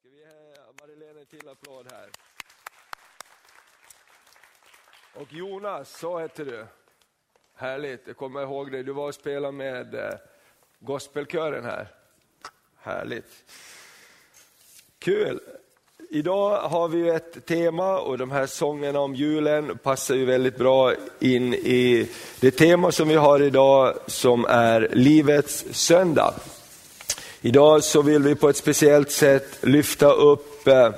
Ska vi eh, ge Marilena en till applåd här? Och Jonas, så heter du. Härligt, jag kommer ihåg dig. Du var och spelade med eh, gospelkören här. Härligt. Kul. Idag har vi ett tema och de här sångerna om julen passar ju väldigt bra in i det tema som vi har idag som är livets söndag. Idag så vill vi på ett speciellt sätt lyfta upp eh,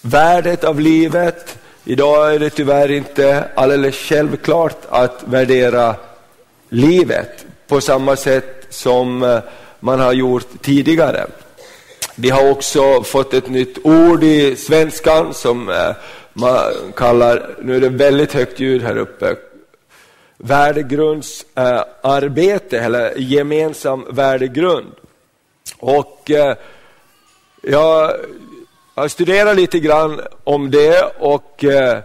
värdet av livet. Idag är det tyvärr inte alldeles självklart att värdera livet på samma sätt som eh, man har gjort tidigare. Vi har också fått ett nytt ord i svenskan som eh, man kallar, nu är det väldigt högt ljud här uppe, värdegrundsarbete eh, eller gemensam värdegrund. Och eh, jag har studerat lite grann om det och eh,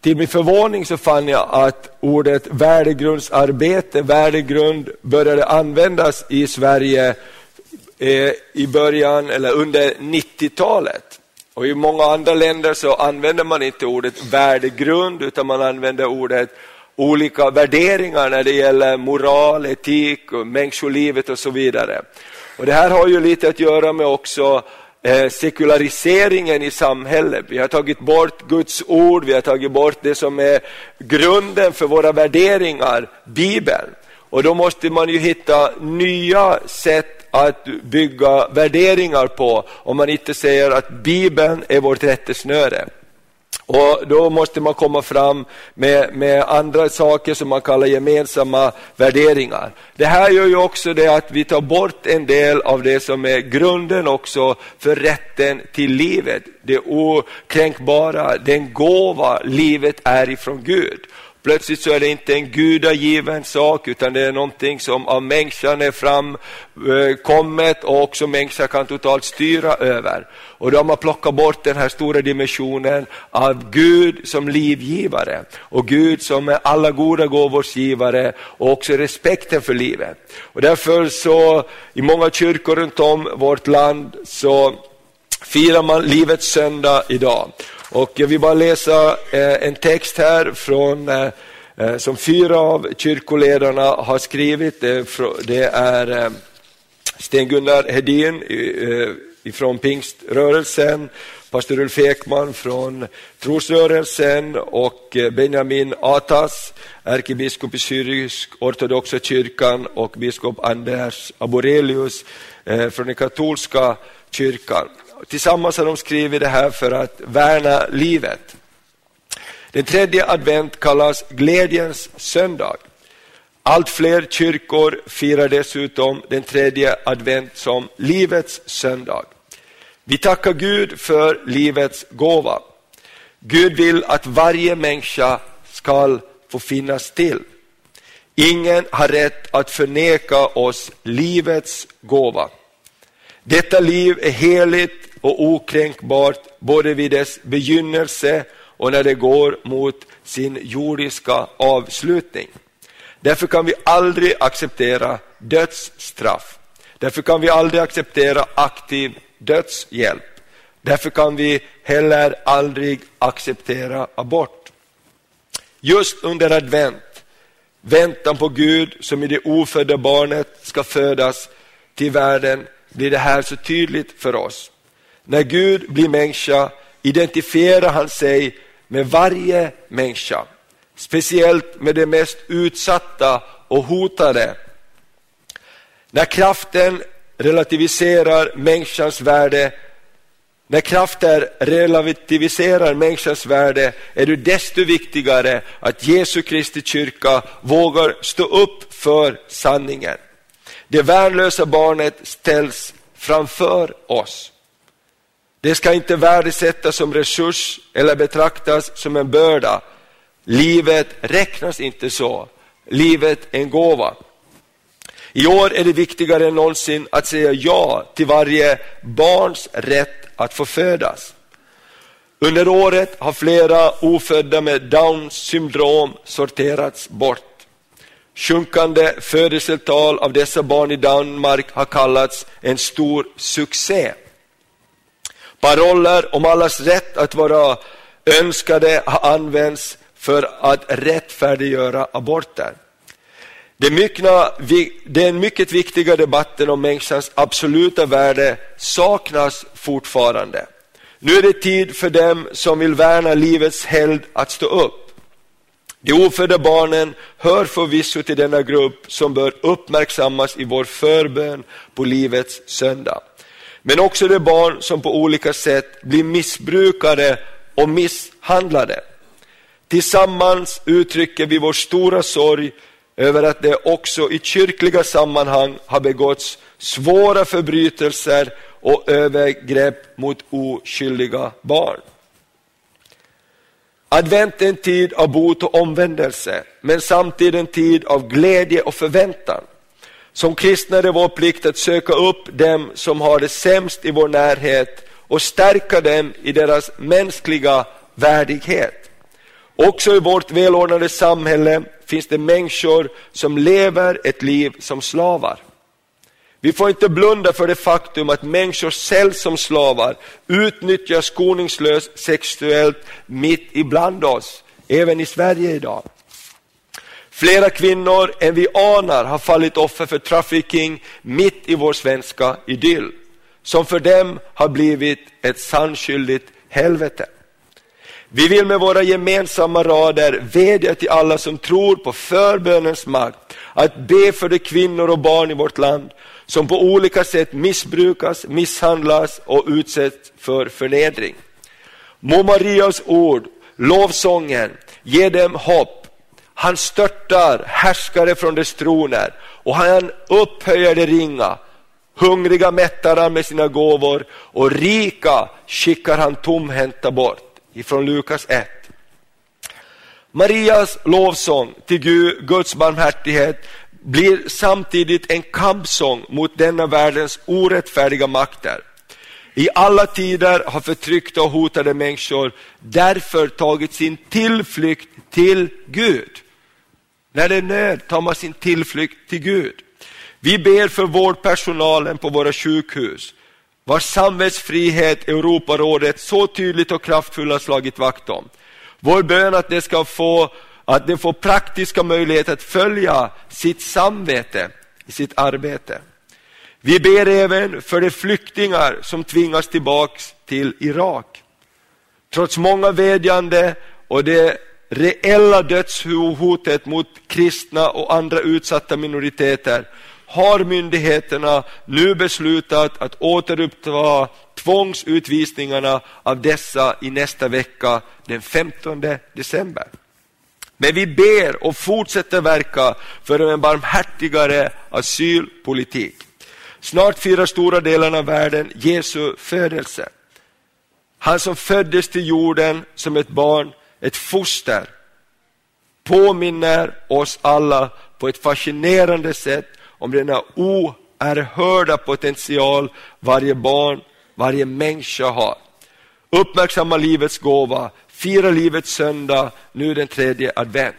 till min förvåning så fann jag att ordet värdegrundsarbete, värdegrund, började användas i Sverige eh, i början eller under 90-talet. Och I många andra länder så använder man inte ordet värdegrund utan man använder ordet olika värderingar när det gäller moral, etik, och människolivet och så vidare. Och Det här har ju lite att göra med också eh, sekulariseringen i samhället. Vi har tagit bort Guds ord, vi har tagit bort det som är grunden för våra värderingar, Bibeln. Och då måste man ju hitta nya sätt att bygga värderingar på om man inte säger att Bibeln är vårt rättesnöre. Och Då måste man komma fram med, med, andra saker som man kallar gemensamma värderingar. Det här gör ju också det att vi tar bort en del av det som är grunden också för rätten till livet. Det okränkbara, den gåva livet är ifrån Gud. Plötsligt så är det inte en gudagiven sak utan det är någonting som av människan är framkommet eh, och också människan kan totalt styra över. Och då har man plockat bort den här stora dimensionen av Gud som livgivare och Gud som är alla goda gåvors givare och också respekten för livet. Och därför så i många kyrkor runt om vårt land så firar man livets söndag idag. Och jag vill bara läsa eh, en text här från, eh, eh, som fyra av kyrkoledarna har skrivit. Det är Sten-Gunnar Hedin ifrån pingströrelsen, pastor Ulf Ekman från trosrörelsen och Benjamin Atas, ärkebiskop i syrisk ortodoxa kyrkan och biskop Anders Aborelius från den katolska kyrkan. Tillsammans har de skrivit det här för att värna livet. Den tredje advent kallas glädjens söndag. Allt fler kyrkor firar dessutom den tredje advent som livets söndag. Vi tackar Gud för livets gåva. Gud vill att varje människa ska få finnas till. Ingen har rätt att förneka oss livets gåva. Detta liv är heligt och okränkbart både vid dess begynnelse och när det går mot sin jordiska avslutning. Därför kan vi aldrig acceptera dödsstraff. Därför kan vi aldrig acceptera aktiv dödshjälp. Därför kan vi heller aldrig acceptera abort. Just under advent, väntan på Gud som i det ofödda barnet ska födas till världen, blir det här så tydligt för oss. När Gud blir människa identifierar han sig med varje människa, speciellt med de mest utsatta och hotade. När kraften relativiserar människans värde när krafter relativiserar människans värde är det desto viktigare att Jesu Kristi kyrka vågar stå upp för sanningen. Det värnlösa barnet ställs framför oss. Det ska inte värdesättas som resurs eller betraktas som en börda. Livet räknas inte så. Livet är en gåva. I år är det viktigare än någonsin att säga ja till varje barns rätt att få födas. Under året har flera ofödda med Downs syndrom sorterats bort. Sjunkande födelsetal av dessa barn i Danmark har kallats en stor succé. Paroller om allas rätt att vara önskade har använts för att rättfärdiggöra aborter. Den mycket viktiga debatten om människans absoluta värde saknas fortfarande. Nu är det tid för dem som vill värna livets helgd att stå upp. De ofödda barnen hör förvisso till denna grupp som bör uppmärksammas i vår förbön på livets söndag. Men också de barn som på olika sätt blir missbrukade och misshandlade. Tillsammans uttrycker vi vår stora sorg över att det också i kyrkliga sammanhang har begåtts svåra förbrytelser och övergrepp mot oskyldiga barn. Advent är en tid av bot och omvändelse, men samtidigt en tid av glädje och förväntan. Som kristna är det vår plikt att söka upp dem som har det sämst i vår närhet och stärka dem i deras mänskliga värdighet. Också i vårt välordnade samhälle finns det människor som lever ett liv som slavar. Vi får inte blunda för det faktum att människor säljs som slavar, utnyttjas skoningslöst sexuellt mitt ibland oss, även i Sverige idag. Flera kvinnor än vi anar har fallit offer för trafficking mitt i vår svenska idyll, som för dem har blivit ett sannskyldigt helvete. Vi vill med våra gemensamma rader vädja till alla som tror på förbönens makt att be för de kvinnor och barn i vårt land som på olika sätt missbrukas, misshandlas och utsätts för förnedring. Må Marias ord, lovsången, ge dem hopp. Han störtar härskare från dess troner och han upphöjer det ringa. Hungriga mättar han med sina gåvor och rika skickar han tomhänta bort. Ifrån Lukas 1. Marias lovsång till Gud, Guds barmhärtighet blir samtidigt en kampsång mot denna världens orättfärdiga makter. I alla tider har förtryckta och hotade människor därför tagit sin tillflykt till Gud. När det är nöd tar man sin tillflykt till Gud. Vi ber för vårdpersonalen på våra sjukhus, vars samvetsfrihet Europarådet så tydligt och kraftfullt har slagit vakt om. Vår bön att det ska få att de får praktiska möjligheter att följa sitt samvete i sitt arbete. Vi ber även för de flyktingar som tvingas tillbaks till Irak. Trots många vädjande och det reella dödshotet mot kristna och andra utsatta minoriteter har myndigheterna nu beslutat att återuppta tvångsutvisningarna av dessa i nästa vecka den 15 december. Men vi ber och fortsätter verka för en barmhärtigare asylpolitik. Snart firar stora delar av världen Jesu födelse. Han som föddes till jorden som ett barn, ett foster, påminner oss alla på ett fascinerande sätt om denna oerhörda potential varje barn, varje människa har. Uppmärksamma livets gåva, fira livets söndag, nu den tredje advent.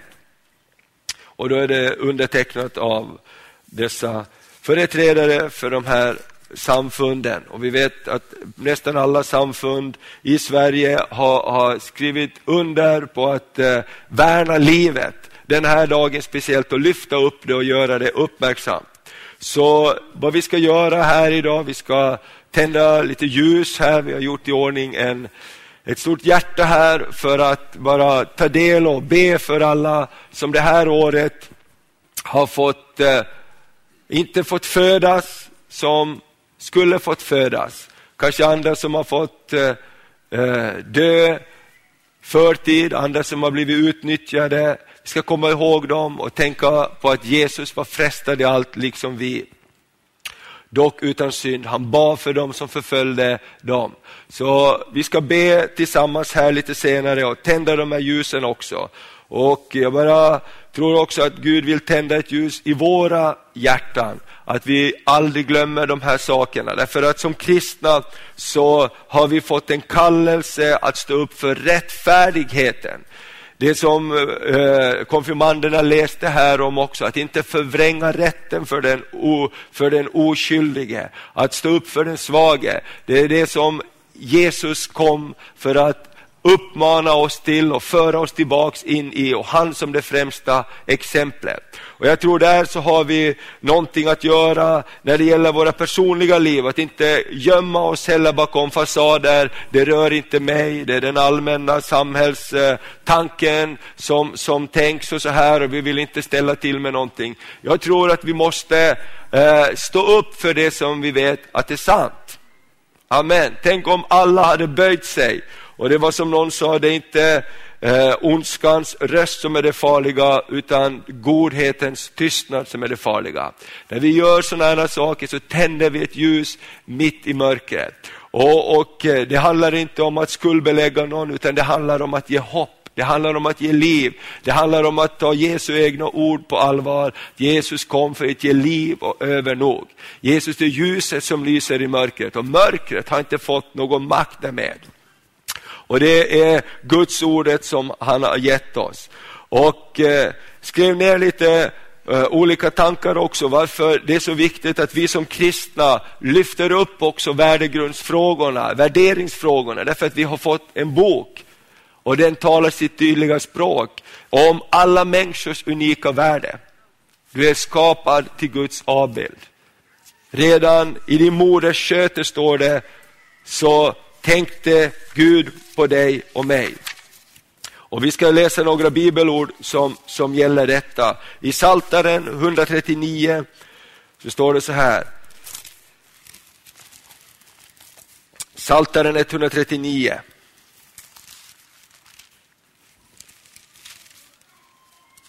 Och då är det undertecknat av dessa företrädare för de här samfunden. Och vi vet att nästan alla samfund i Sverige har, har skrivit under på att eh, värna livet den här dagen speciellt och lyfta upp det och göra det uppmärksamt. Så vad vi ska göra här idag, vi ska tända lite ljus här, vi har gjort i ordning en ett stort hjärta här för att bara ta del och be för alla som det här året har fått, eh, inte fått födas som skulle fått födas. Kanske andra som har fått eh, eh, dö förtid, andra som har blivit utnyttjade. Vi ska komma ihåg dem och tänka på att Jesus var frestad i allt liksom vi dock utan synd. Han bad för dem som förföljde dem. Så vi ska be tillsammans här lite senare och tända de här ljusen också. Och jag bara tror också att Gud vill tända ett ljus i våra hjärtan. Att vi aldrig glömmer de här sakerna. Därför att som kristna så har vi fått en kallelse att stå upp för rättfärdigheten. Det som eh, konfirmanderna läste här om också, att inte förvränga rätten för den, o, för den oskyldige, att stå upp för den svage. Det är det som Jesus kom för att uppmana oss till och föra oss tillbaks in i och han som det främsta exemplet. Och jag tror där så har vi någonting att göra när det gäller våra personliga liv, att inte gömma oss heller bakom fasader, det rör inte mig, det är den allmänna samhällstanken som, som tänks och så här och vi vill inte ställa till med någonting. Jag tror att vi måste eh, stå upp för det som vi vet att är sant. Amen. Tänk om alla hade böjt sig och det var som någon sa, det är inte eh, ondskans röst som är det farliga, utan godhetens tystnad som är det farliga. När vi gör sådana här saker så tänder vi ett ljus mitt i mörkret. Och, och eh, Det handlar inte om att skuldbelägga någon, utan det handlar om att ge hopp. Det handlar om att ge liv. Det handlar om att ta Jesu egna ord på allvar. Jesus kom för att ge liv och övernog. Jesus är ljuset som lyser i mörkret och mörkret har inte fått någon makt därmed. Och det är Guds ordet som han har gett oss. Och eh, skrev ner lite eh, olika tankar också varför det är så viktigt att vi som kristna lyfter upp också värdegrundsfrågorna, värderingsfrågorna, därför att vi har fått en bok och den talar sitt tydliga språk om alla människors unika värde. Du är skapad till Guds avbild. Redan i din moders sköte står det, så tänkte Gud på dig och mig. Och Vi ska läsa några bibelord som, som gäller detta. I Saltaren 139 så står det så här. Saltaren 139.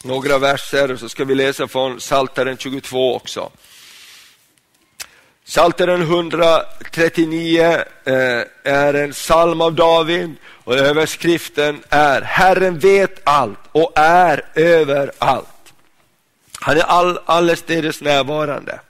Några verser och så ska vi läsa från Saltaren 22 också. Salteren 139 eh, är en psalm av David och överskriften är Herren vet allt och är överallt. Han är all, allestädes närvarande.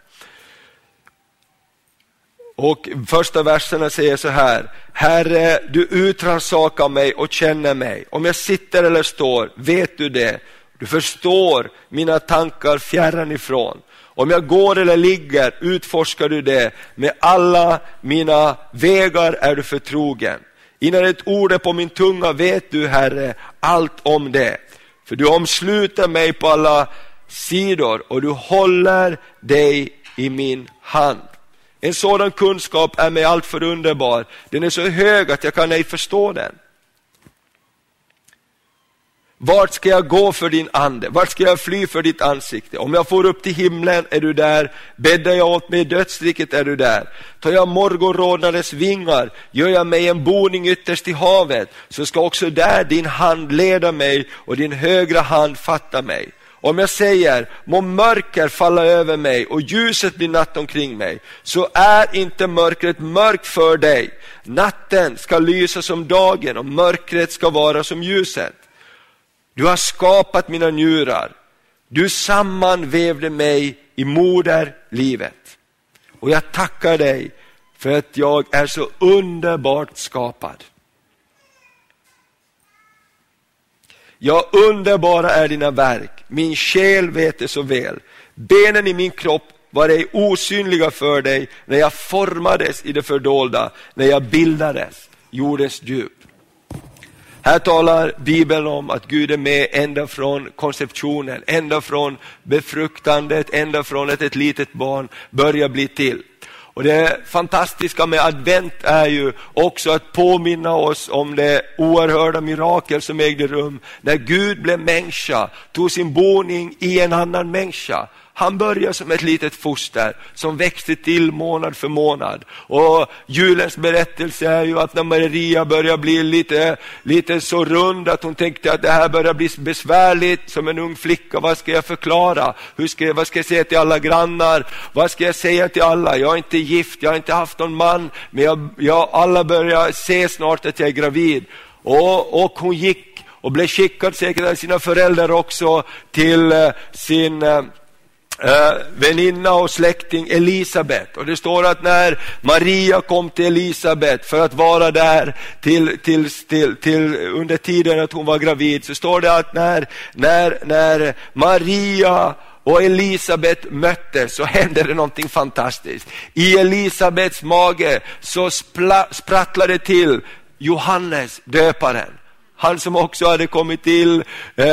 Och första verserna säger så här, Herre, du utransakar mig och känner mig. Om jag sitter eller står, vet du det. Du förstår mina tankar fjärran ifrån. Om jag går eller ligger utforskar du det. Med alla mina vägar är du förtrogen. Innan ett ord är på min tunga vet du, Herre, allt om det. För du omsluter mig på alla sidor och du håller dig i min hand. En sådan kunskap är mig alltför underbar. Den är så hög att jag kan ej förstå den. Vart ska jag gå för din ande? Vart ska jag fly för ditt ansikte? Om jag får upp till himlen är du där, bäddar jag åt mig i dödsriket är du där. Tar jag morgonrodnadens vingar, gör jag mig en boning ytterst i havet, så ska också där din hand leda mig och din högra hand fatta mig. Om jag säger, må mörker falla över mig och ljuset blir natt omkring mig, så är inte mörkret mörkt för dig. Natten ska lysa som dagen och mörkret ska vara som ljuset. Du har skapat mina njurar. Du sammanvävde mig i moderlivet. Och jag tackar dig för att jag är så underbart skapad. Ja, underbara är dina verk, min själ vet det så väl. Benen i min kropp var ej osynliga för dig när jag formades i det fördolda, när jag bildades, jordens djup. Här talar Bibeln om att Gud är med ända från konceptionen, ända från befruktandet, ända från att ett litet barn börjar bli till. Och Det fantastiska med advent är ju också att påminna oss om det oerhörda mirakel som ägde rum när Gud blev människa, tog sin boning i en annan människa han börjar som ett litet foster som växte till månad för månad. Och julens berättelse är ju att när Maria börjar bli lite, lite så rund att hon tänkte att det här börjar bli besvärligt som en ung flicka. Vad ska jag förklara? Hur ska jag, vad ska jag säga till alla grannar? Vad ska jag säga till alla? Jag är inte gift, jag har inte haft någon man, men jag, jag, alla börjar se snart att jag är gravid. Och, och hon gick och blev skickad säkert av sina föräldrar också till eh, sin eh, Eh, väninna och släkting Elisabet. Och det står att när Maria kom till Elisabet för att vara där till, till, till, till, under tiden att hon var gravid, så står det att när, när, när Maria och Elisabet möttes så hände det någonting fantastiskt. I Elisabets mage så sprattlade till Johannes döparen. Han som också hade kommit till eh,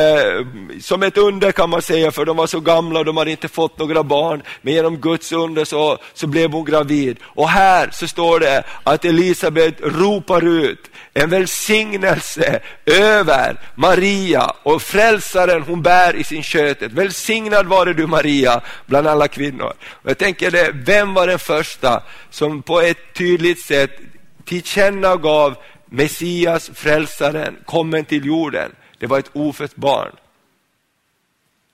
som ett under kan man säga, för de var så gamla och de hade inte fått några barn. Men genom Guds under så, så blev hon gravid. Och här så står det att Elisabet ropar ut en välsignelse över Maria och frälsaren hon bär i sin kötet. Välsignad vare du Maria bland alla kvinnor. Och jag tänker det, vem var den första som på ett tydligt sätt tillkännagav Messias, frälsaren, kommen till jorden. Det var ett ofött barn.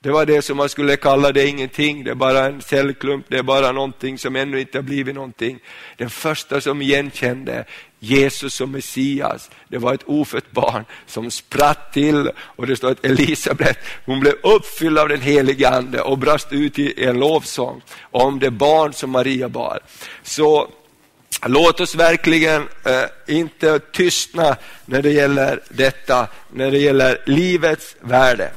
Det var det som man skulle kalla det ingenting, det är bara en cellklump, det är bara någonting som ännu inte har blivit någonting. Den första som igenkände Jesus som Messias, det var ett ofött barn som spratt till och det står att Elisabet, hon blev uppfylld av den helige ande och brast ut i en lovsång om det barn som Maria bar. Så Låt oss verkligen eh, inte tystna när det gäller detta, när det gäller livets värde.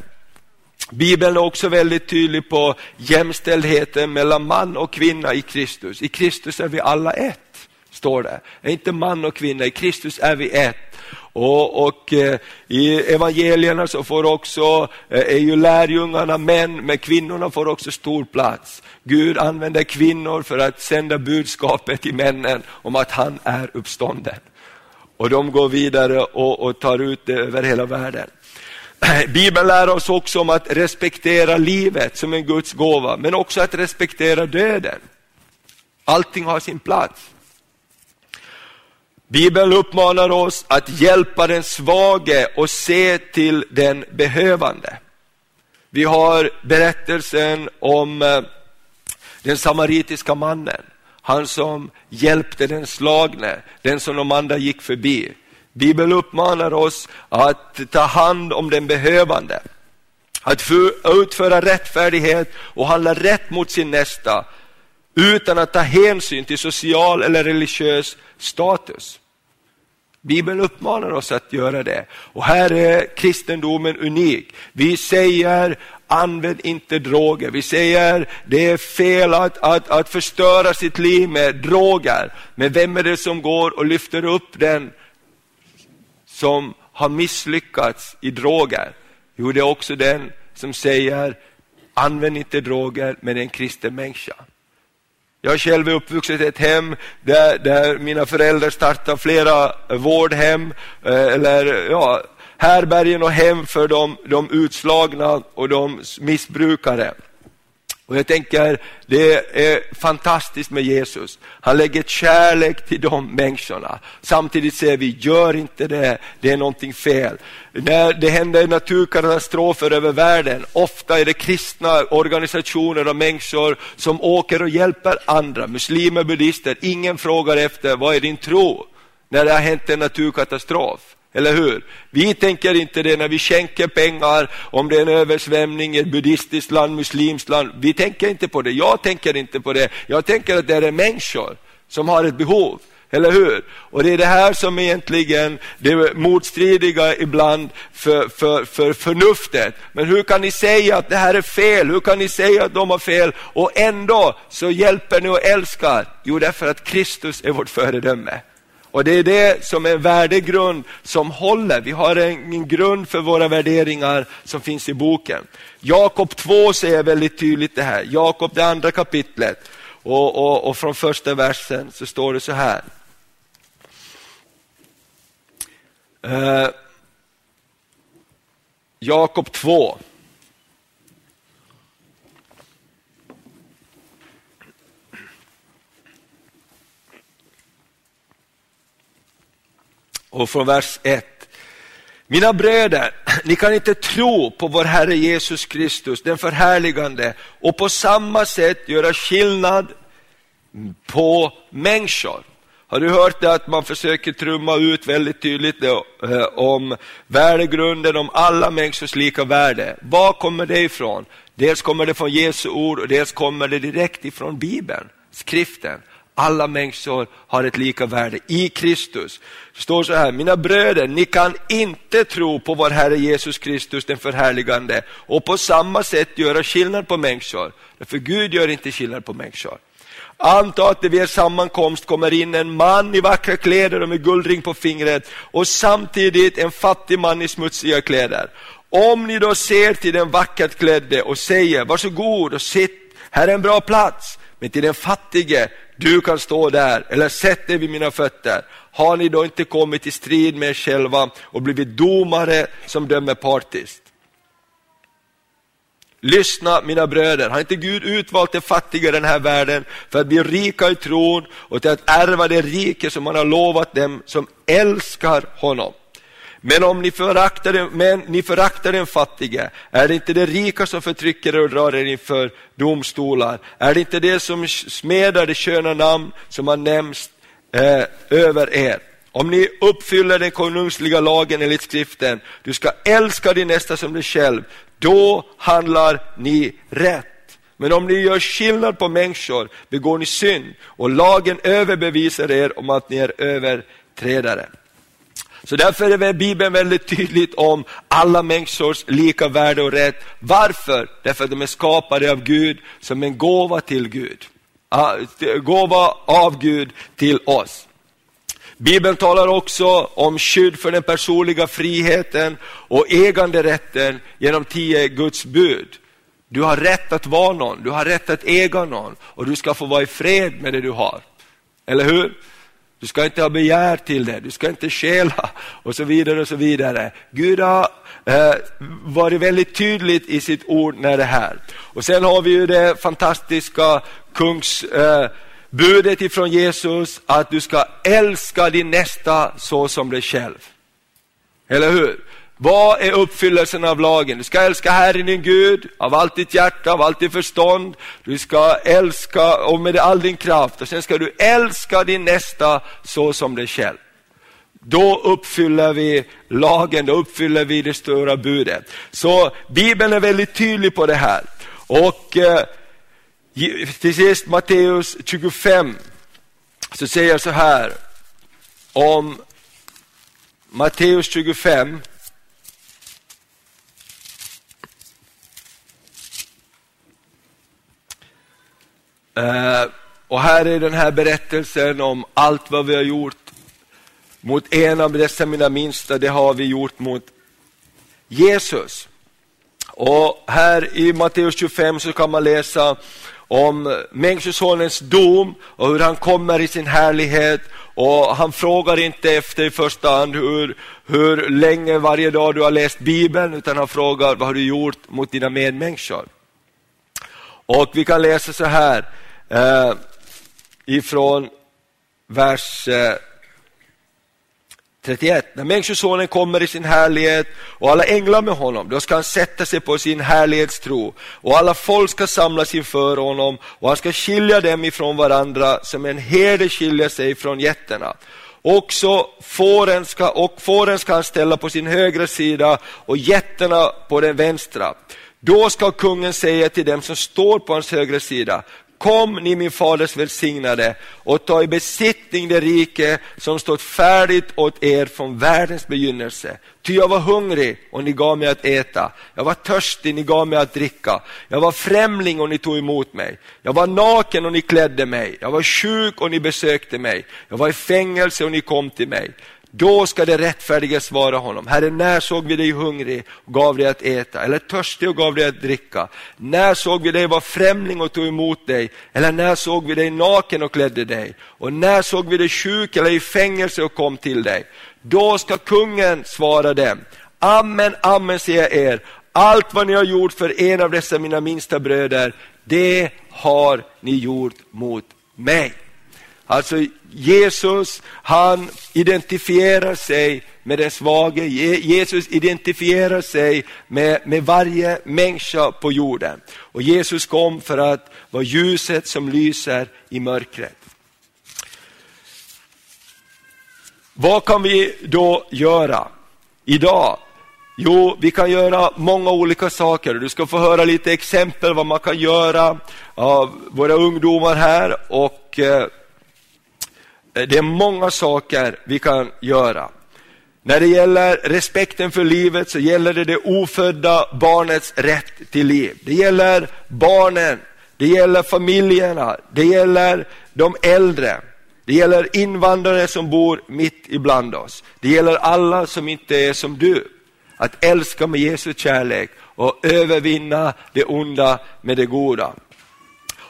Bibeln är också väldigt tydlig på jämställdheten mellan man och kvinna i Kristus. I Kristus är vi alla ett, står det. Är inte man och kvinna, i Kristus är vi ett. Och, och eh, I evangelierna så får också, eh, är ju lärjungarna män, men kvinnorna får också stor plats. Gud använder kvinnor för att sända budskapet till männen om att han är uppstånden. Och de går vidare och, och tar ut det över hela världen. Bibeln lär oss också om att respektera livet som en Guds gåva, men också att respektera döden. Allting har sin plats. Bibeln uppmanar oss att hjälpa den svage och se till den behövande. Vi har berättelsen om eh, den samaritiska mannen, han som hjälpte den slagne, den som de andra gick förbi. Bibeln uppmanar oss att ta hand om den behövande, att utföra rättfärdighet och handla rätt mot sin nästa utan att ta hänsyn till social eller religiös status. Bibeln uppmanar oss att göra det. Och här är kristendomen unik. Vi säger använd inte droger. Vi säger det är fel att, att, att förstöra sitt liv med droger. Men vem är det som går och lyfter upp den som har misslyckats i droger? Jo, det är också den som säger använd inte droger, men en kristen människa. Jag själv är uppvuxen i ett hem där, där mina föräldrar startade flera vårdhem, eh, eller ja, härbergen och hem för de, de utslagna och de missbrukare. Och jag tänker, det är fantastiskt med Jesus. Han lägger kärlek till de människorna. Samtidigt säger vi, gör inte det, det är någonting fel. När det händer naturkatastrofer över världen, ofta är det kristna organisationer och människor som åker och hjälper andra, muslimer, buddister. Ingen frågar efter, vad är din tro? När det har hänt en naturkatastrof. Eller hur? Vi tänker inte det när vi skänker pengar, om det är en översvämning i ett buddhistiskt land, muslimskt land. Vi tänker inte på det. Jag tänker inte på det. Jag tänker att det är människor som har ett behov. Eller hur? Och det är det här som egentligen det motstridiga ibland för, för, för förnuftet. Men hur kan ni säga att det här är fel? Hur kan ni säga att de har fel? Och ändå så hjälper ni och älskar. Jo, därför att Kristus är vårt föredöme. Och det är det som är en värdegrund som håller. Vi har en grund för våra värderingar som finns i boken. Jakob 2 säger väldigt tydligt det här. Jakob det andra kapitlet. Och, och, och från första versen så står det så här. Uh, Jakob 2. Och från vers 1. Mina bröder, ni kan inte tro på vår Herre Jesus Kristus, den förhärligande, och på samma sätt göra skillnad på människor. Har du hört det att man försöker trumma ut väldigt tydligt det, eh, om värdegrunden, om alla människors lika värde? Var kommer det ifrån? Dels kommer det från Jesu ord och dels kommer det direkt ifrån Bibeln, skriften. Alla människor har ett lika värde i Kristus. Det står så här, mina bröder, ni kan inte tro på vår Herre Jesus Kristus den förhärligande och på samma sätt göra skillnad på människor. För Gud gör inte skillnad på människor. Anta att det vid er sammankomst kommer in en man i vackra kläder och med guldring på fingret och samtidigt en fattig man i smutsiga kläder. Om ni då ser till den vackert klädde och säger varsågod och sitt, här är en bra plats. Men till den fattige, du kan stå där eller sätt dig vid mina fötter. Har ni då inte kommit i strid med er själva och blivit domare som dömer partiskt? Lyssna mina bröder, har inte Gud utvalt de fattiga i den här världen för att bli rika i tron och till att ärva det rike som han har lovat dem som älskar honom? Men om ni föraktar, den, men ni föraktar den fattige, är det inte de rika som förtrycker er och drar er inför domstolar? Är det inte det som smedar det sköna namn som har nämnts eh, över er? Om ni uppfyller den konungsliga lagen enligt skriften, du ska älska din nästa som dig själv, då handlar ni rätt. Men om ni gör skillnad på människor begår ni synd och lagen överbevisar er om att ni är överträdare. Så därför är Bibeln väldigt tydligt om alla människors lika värde och rätt. Varför? Därför att de är skapade av Gud som en gåva till Gud. Ah, gåva av Gud till oss. Bibeln talar också om skydd för den personliga friheten och äganderätten genom tio Guds bud. Du har rätt att vara någon, du har rätt att äga någon och du ska få vara i fred med det du har. Eller hur? Du ska inte ha begär till det, du ska inte stjäla och så vidare. och så vidare. Gud har eh, varit väldigt tydligt i sitt ord när det här. Och sen har vi ju det fantastiska kungsbudet eh, ifrån Jesus att du ska älska din nästa så som dig själv. Eller hur? Vad är uppfyllelsen av lagen? Du ska älska Herren din Gud av allt ditt hjärta, av allt ditt förstånd. Du ska älska och med all din kraft och sen ska du älska din nästa så som dig själv. Då uppfyller vi lagen, då uppfyller vi det stora budet. Så Bibeln är väldigt tydlig på det här. Och eh, till sist Matteus 25 så säger jag så här om Matteus 25 Eh, och här är den här berättelsen om allt vad vi har gjort mot en av dessa mina minsta, det har vi gjort mot Jesus. Och här i Matteus 25 så kan man läsa om Människosonens dom och hur han kommer i sin härlighet. Och Han frågar inte efter i första hand hur, hur länge varje dag du har läst Bibeln, utan han frågar vad har du gjort mot dina medmänniskor. Och vi kan läsa så här eh, ifrån vers eh, 31. När Människosonen kommer i sin härlighet och alla änglar med honom, då ska han sätta sig på sin härlighetstro och alla folk ska samlas inför honom och han ska skilja dem ifrån varandra som en herde skiljer sig från getterna. Också fåren ska, och fåren ska han ställa på sin högra sida och getterna på den vänstra. Då ska kungen säga till dem som står på hans högra sida, Kom ni min faders välsignade och ta i besittning det rike som stått färdigt åt er från världens begynnelse. Ty jag var hungrig och ni gav mig att äta. Jag var törstig, ni gav mig att dricka. Jag var främling och ni tog emot mig. Jag var naken och ni klädde mig. Jag var sjuk och ni besökte mig. Jag var i fängelse och ni kom till mig. Då ska det rättfärdiga svara honom, Herre när såg vi dig hungrig och gav dig att äta, eller törstig och gav dig att dricka? När såg vi dig vara främling och tog emot dig, eller när såg vi dig naken och klädde dig? Och när såg vi dig sjuk eller i fängelse och kom till dig? Då ska kungen svara dem, Amen, amen säger jag er, allt vad ni har gjort för en av dessa mina minsta bröder, det har ni gjort mot mig. Alltså Jesus, han identifierar sig med den svage. Jesus identifierar sig med, med varje människa på jorden. Och Jesus kom för att vara ljuset som lyser i mörkret. Vad kan vi då göra idag? Jo, vi kan göra många olika saker. Du ska få höra lite exempel vad man kan göra av våra ungdomar här. och eh, Eh, det är många saker vi kan göra. När det gäller respekten för livet så gäller det det ofödda barnets rätt till liv. Det gäller barnen, det gäller familjerna, det gäller de äldre. Det gäller invandrare som bor mitt ibland oss. Det gäller alla som inte är som du. Att älska med Jesu kärlek och övervinna det onda med det goda.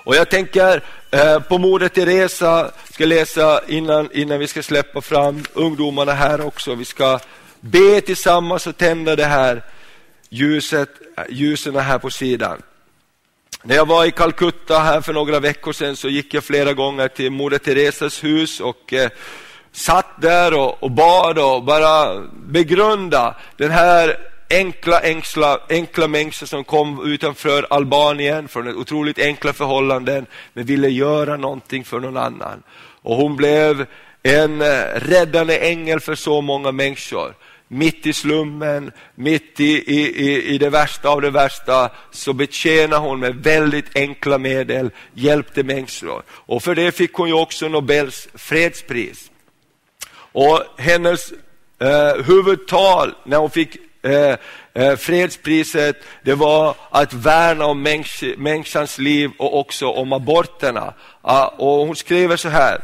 Och jag tänker eh, på Moder Teresa, ska läsa innan, innan vi ska släppa fram ungdomarna här också. Vi ska be tillsammans och tända det här ljuset, ljusen här på sidan. När jag var i Calcutta här för några veckor sedan så gick jag flera gånger till Moder Teresas hus och eh, satt där och, och bad och bara begrunda den här enkla, enkla, enkla människor som kom utanför Albanien från otroligt enkla förhållanden men ville göra någonting för någon annan. Och hon blev en eh, räddande ängel för så många människor. Mitt i slummen, mitt i, i, i det värsta av det värsta, så betjänade hon med väldigt enkla medel, hjälpte människor. Och för det fick hon ju också Nobels fredspris. Och hennes eh, huvudtal när hon fick Eh, eh, fredspriset, det var att värna om människ människans liv och också om aborterna. Ah, och hon skriver så här.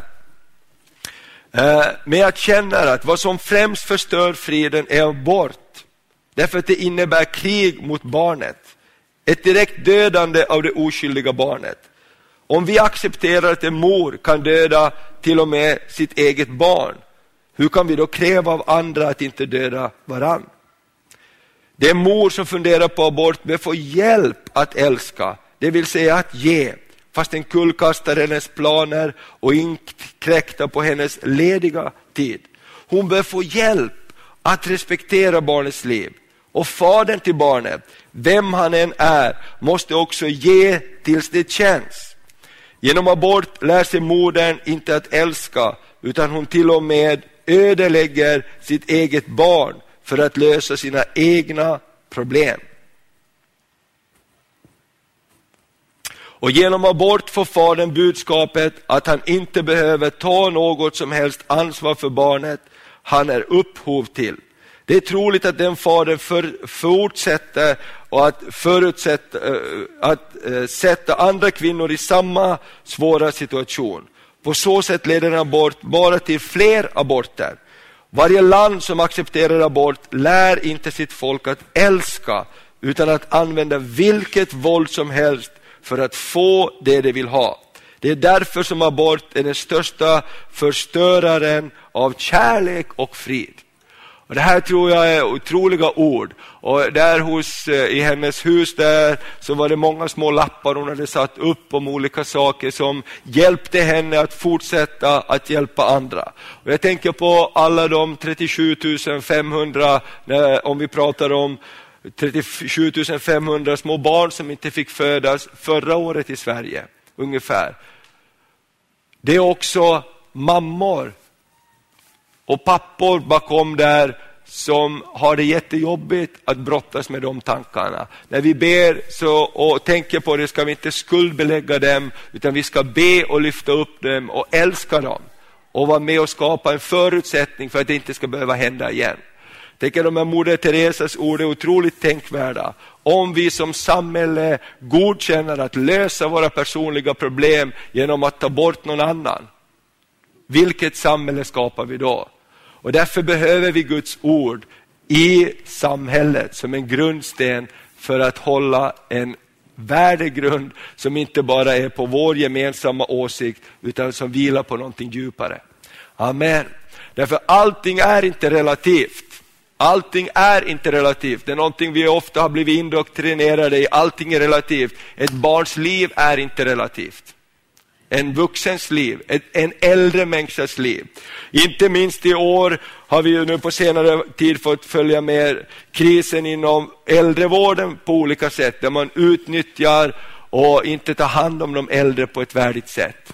Eh, men jag känner att vad som främst förstör friden är abort. Därför att det innebär krig mot barnet. Ett direkt dödande av det oskyldiga barnet. Om vi accepterar att en mor kan döda till och med sitt eget barn, hur kan vi då kräva av andra att inte döda varann? Det är mor som funderar på abort bör få hjälp att älska, det vill säga att ge, fast den kullkastar hennes planer och inkräktar på hennes lediga tid. Hon bör få hjälp att respektera barnets liv. Och fadern till barnet, vem han än är, måste också ge tills det känns. Genom abort lär sig modern inte att älska, utan hon till och med ödelägger sitt eget barn för att lösa sina egna problem. Och genom abort får fadern budskapet att han inte behöver ta något som helst ansvar för barnet han är upphov till. Det är troligt att den fadern för, fortsätter och att, förutsätta, eh, att eh, sätta andra kvinnor i samma svåra situation. På så sätt leder en abort bara till fler aborter. Varje land som accepterar abort lär inte sitt folk att älska utan att använda vilket våld som helst för att få det de vill ha. Det är därför som abort är den största förstöraren av kärlek och frid. Och det här tror jag är otroliga ord. Och där hos, eh, i hennes hus där så var det många små lappar hon hade satt upp om olika saker som hjälpte henne att fortsätta att hjälpa andra. Och jag tänker på alla de 37 500, om vi pratar om 37 500 små barn som inte fick födas förra året i Sverige, ungefär. Det är också mammor och pappor bakom där som har det jättejobbigt att brottas med de tankarna. När vi ber så, och tänker på det ska vi inte skuldbelägga dem, utan vi ska be och lyfta upp dem och älska dem och vara med och skapa en förutsättning för att det inte ska behöva hända igen. Jag tänker de här Moder Teresas ord är otroligt tänkvärda. Om vi som samhälle godkänner att lösa våra personliga problem genom att ta bort någon annan, vilket samhälle skapar vi då? Och därför behöver vi Guds ord i samhället som en grundsten för att hålla en värdegrund som inte bara är på vår gemensamma åsikt utan som vilar på någonting djupare. Amen. Därför allting är inte relativt. Allting är inte relativt. Det är någonting vi ofta har blivit indoktrinerade i. Allting är relativt. Ett barns liv är inte relativt en vuxens liv, en äldre människas liv. Inte minst i år har vi ju nu på senare tid fått följa med krisen inom äldrevården på olika sätt, där man utnyttjar och inte tar hand om de äldre på ett värdigt sätt.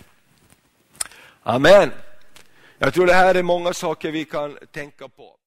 Amen. Jag tror det här är många saker vi kan tänka på.